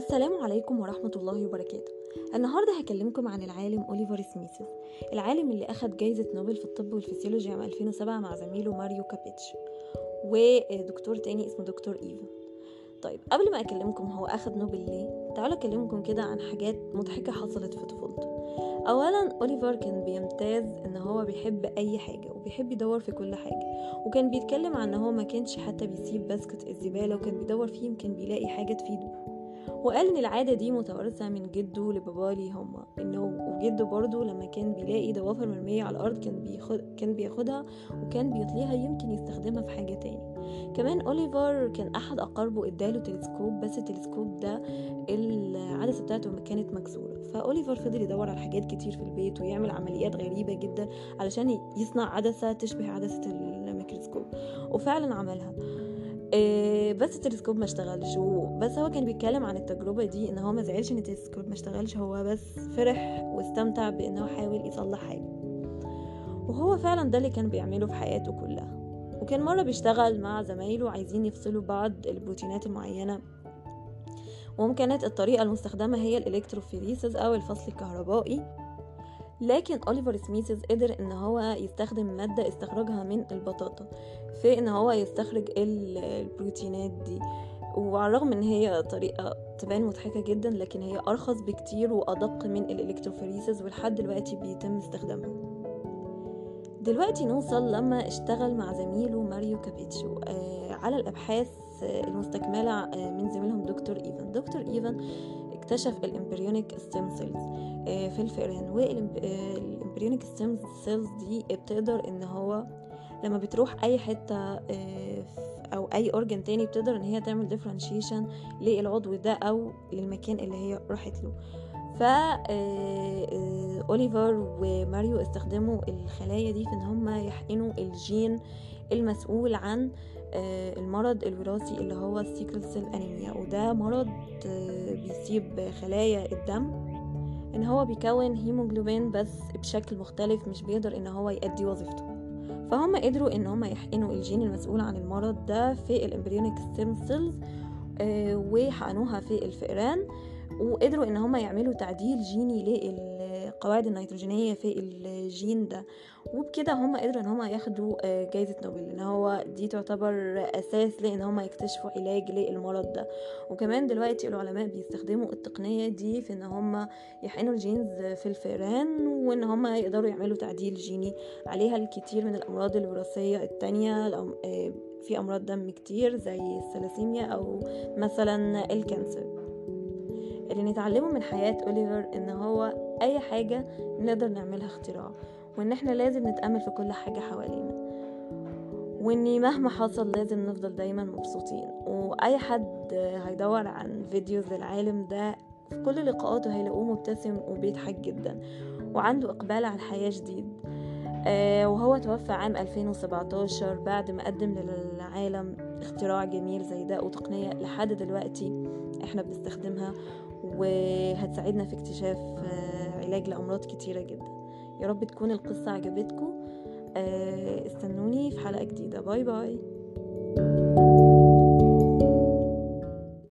السلام عليكم ورحمة الله وبركاته. النهاردة هكلمكم عن العالم أوليفر سميثيز العالم اللي أخد جايزة نوبل في الطب والفسيولوجي عام 2007 مع زميله ماريو كابيتشي ودكتور تاني اسمه دكتور إيفانز طيب قبل ما أكلمكم هو أخد نوبل ليه؟ تعالوا أكلمكم كده عن حاجات مضحكة حصلت في طفولته. أولا أوليفر كان بيمتاز إن هو بيحب أي حاجة وبيحب يدور في كل حاجة وكان بيتكلم عن إن هو ما كانش حتى بيسيب basket الزبالة وكان بيدور فيه يمكن بيلاقي حاجة تفيده. وقال إن العادة دي متوارثة من جده لباباه ليه هو. انه وجده برضه لما كان بيلاقي ضوافر مرمية على الأرض كان بياخد كان بياخدها وكان بيطليها يمكن يستخدمها في حاجة تاني. كمان أوليفر كان أحد أقاربه إداله تلسكوب بس التلسكوب ده العدسة بتاعته كانت مكسورة. فأوليفر فضل يدور على حاجات كتير في البيت ويعمل عمليات غريبة جدا علشان يصنع عدسة تشبه عدسة الميكروسكوب. وفعلا عملها. بس التلسكوب ما اشتغلش. بس هو كان بيتكلم عن التجربة دي إن هو ما زعلش إن التلسكوب ما اشتغلش هو بس فرح واستمتع بإن هو حاول يصلح حاجة. وهو فعلا ده اللي كان بيعمله في حياته كلها. وكان مرة بيشتغل مع زمايله عايزين يفصلوا بعض البروتينات المعينة. وكانت الطريقة المستخدمة هي ال electrophoresis أو الفصل الكهربائي. لكن أوليفر سميثيز قدر إن هو يستخدم مادة استخرجها من البطاطا في إن هو يستخرج البروتينات دي. وعلى الرغم إن هي طريقة تبان مضحكة جدا لكن هي أرخص بكتير وأدق من ال electrophoresis ولحد دلوقتي بيتم استخدامها. دلوقتي نوصل لما اشتغل مع زميله ماريو كابيتشي آه على الأبحاث المستكملة آه من زميلهم دكتور إيفان. دكتور إيفان اكتشف ال embryonic stem cells. في الفئران. وال embryonic stem cells دي بتقدر ان هو لما بتروح أي حتة أو أي organ تاني بتقدر إن هي تعمل differentiation للعضو ده أو للمكان اللي هي راحت له. ف أوليفر وماريو استخدموا الخلايا دي في إن هم يحقنوا الجين المسؤول عن المرض الوراثي اللي هو ال sickle cell anemia وده مرض بيصيب خلايا الدم. إن هو بيكون هيموجلوبين بس بشكل مختلف مش بيقدر إن هو يأدي وظيفته. فهم قدروا إن هم يحقنوا الجين المسؤول عن المرض ده في ال embryonic stem cells وحقنوها في الفئران. وقدروا إن هم يعملوا تعديل جيني للقواعد النيتروجينية في الجين ده. وبكده هم قدروا إن هم ياخدوا جائزه نوبل إن هو دي تعتبر أساس لإن هم يكتشفوا علاج للمرض ده. وكمان دلوقتي العلماء بيستخدموا التقنية دي في إن هم يحقنوا ال genes في الفئران وإن هم يقدروا يعملوا تعديل جيني عليها الكثير من الأمراض الوراثية التانية في أمراض دم كتير زي الثلاسيميا أو مثلا ال cancer. اللي نتعلمه من حياة أوليفر إن هو أي حاجة نقدر نعملها اختراع وإن إحنا لازم نتأمل في كل حاجة حوالينا. وإني مهما حصل لازم نفضل دايما مبسوطين. وأي حد هيدور عن فيديوز للعالم ده في كل لقاءاته هيلاقوه مبتسم وبيضحك جدا وعنده إقبال على الحياة جديد. آه وهو توفى عام 2017 بعد ما قدم للعالم اختراع جميل زي ده وتقنية لحد دلوقتي إحنا بنستخدمها. وهتساعدنا في اكتشاف علاج لأمراض كتيرة جدا. يا رب تكون القصة عجبتكم. استنوني في حلقة جديدة. باي باي.